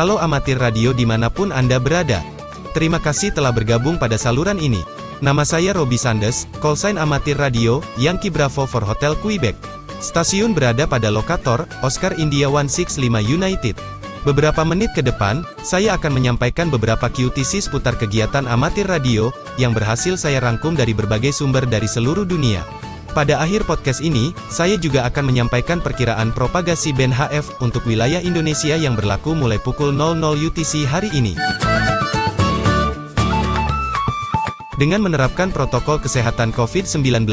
Halo amatir radio di mana pun Anda berada. Terima kasih telah bergabung pada saluran ini. Nama saya Robi Sandes, callsign amatir radio, Yankee Bravo for Hotel Quebec. Stasiun berada pada lokator, Oscar India 165 United. Beberapa menit ke depan, saya akan menyampaikan beberapa QTC seputar kegiatan amatir radio, yang berhasil saya rangkum dari berbagai sumber dari seluruh dunia. Pada akhir podcast ini, saya juga akan menyampaikan perkiraan propagasi band HF untuk wilayah Indonesia yang berlaku mulai pukul 00 UTC hari ini. Dengan menerapkan protokol kesehatan COVID-19,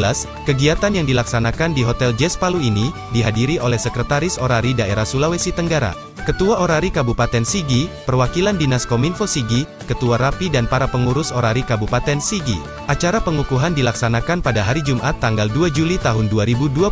kegiatan yang dilaksanakan di Hotel Jazz Palu ini, dihadiri oleh Sekretaris Orari Daerah Sulawesi Tenggara, Ketua Orari Kabupaten Sigi, perwakilan Dinas Kominfo Sigi, Ketua Rapi dan para pengurus Orari Kabupaten Sigi. Acara pengukuhan dilaksanakan pada hari Jumat tanggal 2 Juli tahun 2021.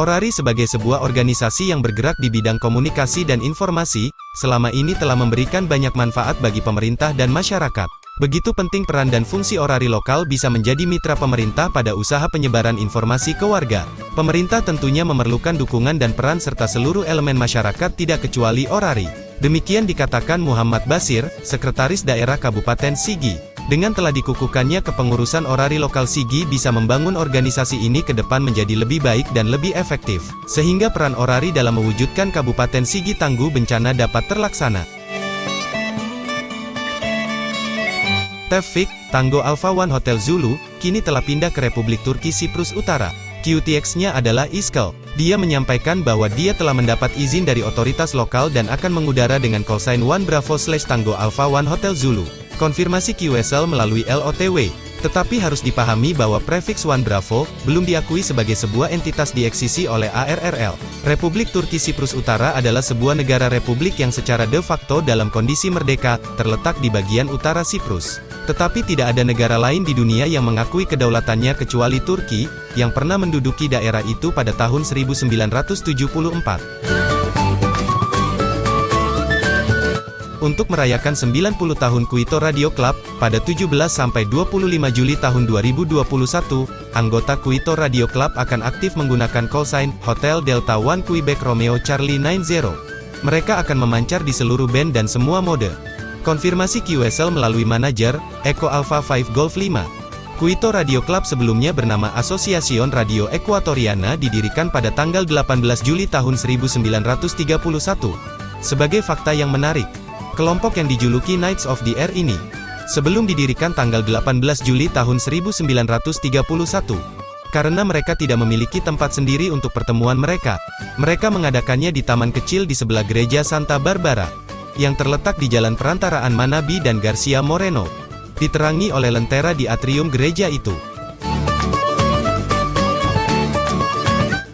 Orari sebagai sebuah organisasi yang bergerak di bidang komunikasi dan informasi, selama ini telah memberikan banyak manfaat bagi pemerintah dan masyarakat. Begitu penting peran dan fungsi orari lokal bisa menjadi mitra pemerintah pada usaha penyebaran informasi ke warga. Pemerintah tentunya memerlukan dukungan dan peran serta seluruh elemen masyarakat tidak kecuali orari. Demikian dikatakan Muhammad Basir, Sekretaris Daerah Kabupaten Sigi. Dengan telah dikukuhkannya kepengurusan orari lokal Sigi bisa membangun organisasi ini ke depan menjadi lebih baik dan lebih efektif. Sehingga peran orari dalam mewujudkan Kabupaten Sigi tangguh bencana dapat terlaksana. Tevfik, Tango Alpha One Hotel Zulu, kini telah pindah ke Republik Turki Siprus Utara. QTX-nya adalah Iskel. Dia menyampaikan bahwa dia telah mendapat izin dari otoritas lokal dan akan mengudara dengan callsign One Bravo slash Tango Alpha One Hotel Zulu. Konfirmasi QSL melalui LOTW. Tetapi harus dipahami bahwa prefix One Bravo, belum diakui sebagai sebuah entitas dieksisi oleh ARRL. Republik Turki Siprus Utara adalah sebuah negara republik yang secara de facto dalam kondisi merdeka, terletak di bagian utara Siprus. Tetapi tidak ada negara lain di dunia yang mengakui kedaulatannya kecuali Turki, yang pernah menduduki daerah itu pada tahun 1974. Untuk merayakan 90 tahun Kuito Radio Club, pada 17-25 Juli tahun 2021, anggota Kuito Radio Club akan aktif menggunakan callsign Hotel Delta One Quebec Romeo Charlie 90. Mereka akan memancar di seluruh band dan semua mode. Konfirmasi QSL melalui manajer, Eco Alpha 5 Golf 5. Kuito Radio Club sebelumnya bernama Asosiasion Radio Equatoriana didirikan pada tanggal 18 Juli tahun 1931. Sebagai fakta yang menarik, Kelompok yang dijuluki Knights of the Air ini, sebelum didirikan tanggal 18 Juli tahun 1931, karena mereka tidak memiliki tempat sendiri untuk pertemuan mereka, mereka mengadakannya di taman kecil di sebelah gereja Santa Barbara, yang terletak di jalan perantaraan Manabi dan Garcia Moreno, diterangi oleh lentera di atrium gereja itu.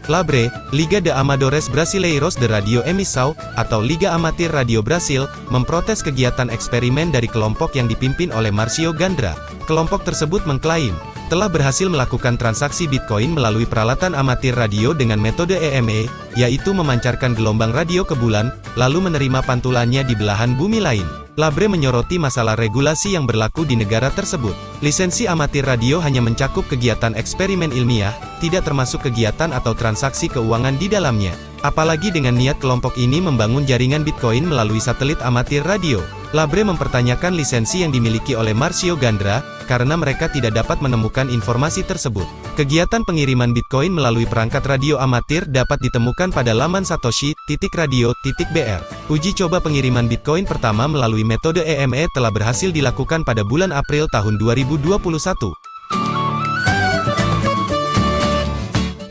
Labre, Liga de Amadores Brasileiros de Radio Emissão, atau Liga Amatir Radio Brasil, memprotes kegiatan eksperimen dari kelompok yang dipimpin oleh Marcio Gandra. Kelompok tersebut mengklaim, telah berhasil melakukan transaksi Bitcoin melalui peralatan amatir radio dengan metode EME, yaitu memancarkan gelombang radio ke bulan, lalu menerima pantulannya di belahan bumi lain. Labre menyoroti masalah regulasi yang berlaku di negara tersebut. Lisensi amatir radio hanya mencakup kegiatan eksperimen ilmiah, tidak termasuk kegiatan atau transaksi keuangan di dalamnya. Apalagi dengan niat kelompok ini membangun jaringan Bitcoin melalui satelit amatir radio. Labre mempertanyakan lisensi yang dimiliki oleh Marcio Gandra, karena mereka tidak dapat menemukan informasi tersebut. Kegiatan pengiriman Bitcoin melalui perangkat radio amatir dapat ditemukan pada laman satoshi.radio.br. Uji coba pengiriman Bitcoin pertama melalui metode EME telah berhasil dilakukan pada bulan April tahun 2021.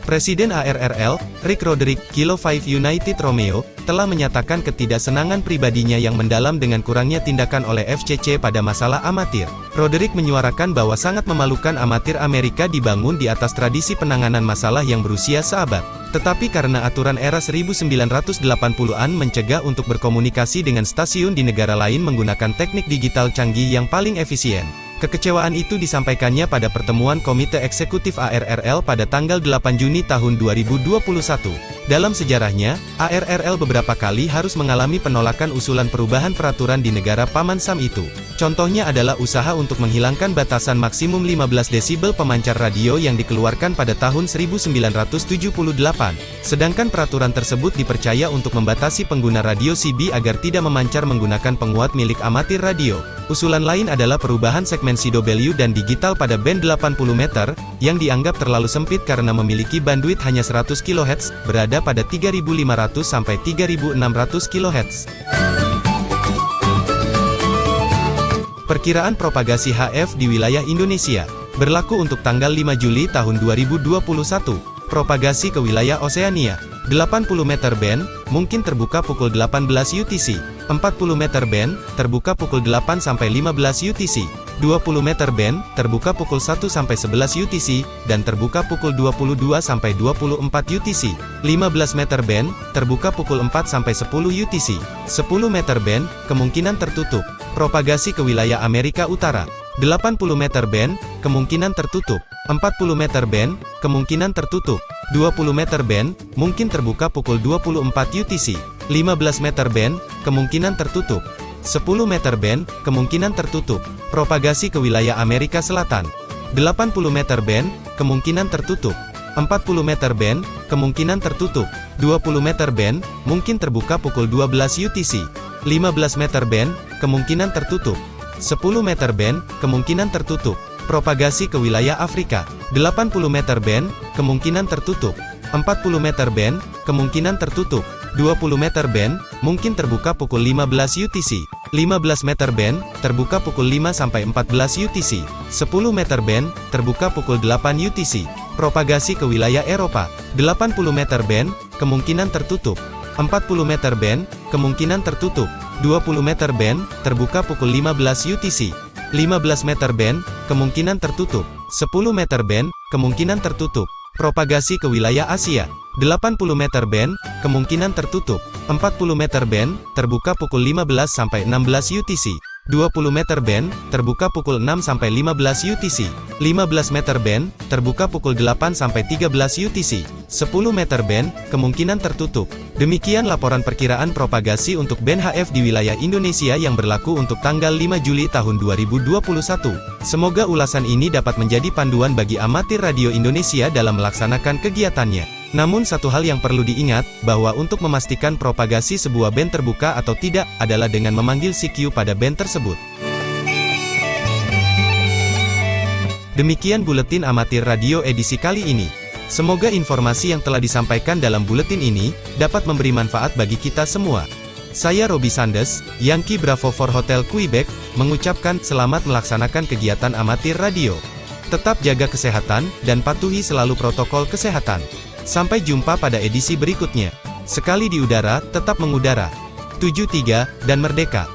Presiden ARRL, Rick Roderick, Kilo 5 United Romeo, telah menyatakan ketidaksenangan pribadinya yang mendalam dengan kurangnya tindakan oleh FCC pada masalah amatir. Roderick menyuarakan bahwa sangat memalukan amatir Amerika dibangun di atas tradisi penanganan masalah yang berusia seabad. Tetapi karena aturan era 1980-an mencegah untuk berkomunikasi dengan stasiun di negara lain menggunakan teknik digital canggih yang paling efisien. Kekecewaan itu disampaikannya pada pertemuan Komite Eksekutif ARRL pada tanggal 8 Juni tahun 2021. Dalam sejarahnya, ARRL beberapa kali harus mengalami penolakan usulan perubahan peraturan di negara Paman Sam itu. Contohnya adalah usaha untuk menghilangkan batasan maksimum 15 desibel pemancar radio yang dikeluarkan pada tahun 1978. Sedangkan peraturan tersebut dipercaya untuk membatasi pengguna radio CB agar tidak memancar menggunakan penguat milik amatir radio. Usulan lain adalah perubahan segmen CW dan digital pada band 80 meter, yang dianggap terlalu sempit karena memiliki bandwidth hanya 100 kHz, berada pada 3500 sampai 3600 kHz. Perkiraan propagasi HF di wilayah Indonesia berlaku untuk tanggal 5 Juli tahun 2021. Propagasi ke wilayah Oseania 80 meter band, mungkin terbuka pukul 18 UTC. 40 meter band, terbuka pukul 8 sampai 15 UTC. 20 meter band, terbuka pukul 1 sampai 11 UTC, dan terbuka pukul 22 sampai 24 UTC. 15 meter band, terbuka pukul 4 sampai 10 UTC. 10 meter band, kemungkinan tertutup. Propagasi ke wilayah Amerika Utara. 80 meter band, kemungkinan tertutup. 40 meter band, kemungkinan tertutup. 20 meter band, mungkin terbuka pukul 24 UTC. 15 meter band, kemungkinan tertutup. 10 meter band, kemungkinan tertutup. Propagasi ke wilayah Amerika Selatan. 80 meter band, kemungkinan tertutup. 40 meter band, kemungkinan tertutup. 20 meter band, mungkin terbuka pukul 12 UTC. 15 meter band, kemungkinan tertutup. 10 meter band, kemungkinan tertutup. Propagasi ke wilayah Afrika. 80 meter band, kemungkinan tertutup. 40 meter band, kemungkinan tertutup. 20 meter band, mungkin terbuka pukul 15 UTC. 15 meter band, terbuka pukul 5 sampai 14 UTC. 10 meter band, terbuka pukul 8 UTC. Propagasi ke wilayah Eropa. 80 meter band, kemungkinan tertutup. 40 meter band, kemungkinan tertutup. 20 meter band, terbuka pukul 15 UTC. 15 meter band, kemungkinan tertutup. 10 meter band, kemungkinan tertutup. Propagasi ke wilayah Asia. 80 meter band, kemungkinan tertutup. 40 meter band, terbuka pukul 15 sampai 16 UTC. 20 meter band, terbuka pukul 6 sampai 15 UTC. 15 meter band, terbuka pukul 8 sampai 13 UTC. 10 meter band, kemungkinan tertutup. Demikian laporan perkiraan propagasi untuk band HF di wilayah Indonesia yang berlaku untuk tanggal 5 Juli tahun 2021. Semoga ulasan ini dapat menjadi panduan bagi amatir radio Indonesia dalam melaksanakan kegiatannya. Namun satu hal yang perlu diingat, bahwa untuk memastikan propagasi sebuah band terbuka atau tidak, adalah dengan memanggil CQ pada band tersebut. Demikian Buletin Amatir Radio edisi kali ini. Semoga informasi yang telah disampaikan dalam buletin ini, dapat memberi manfaat bagi kita semua. Saya Robi Sandes, Yankee Bravo for Hotel Quebec, mengucapkan selamat melaksanakan kegiatan amatir radio. Tetap jaga kesehatan, dan patuhi selalu protokol kesehatan. Sampai jumpa pada edisi berikutnya. Sekali di udara, tetap mengudara. 73, dan merdeka.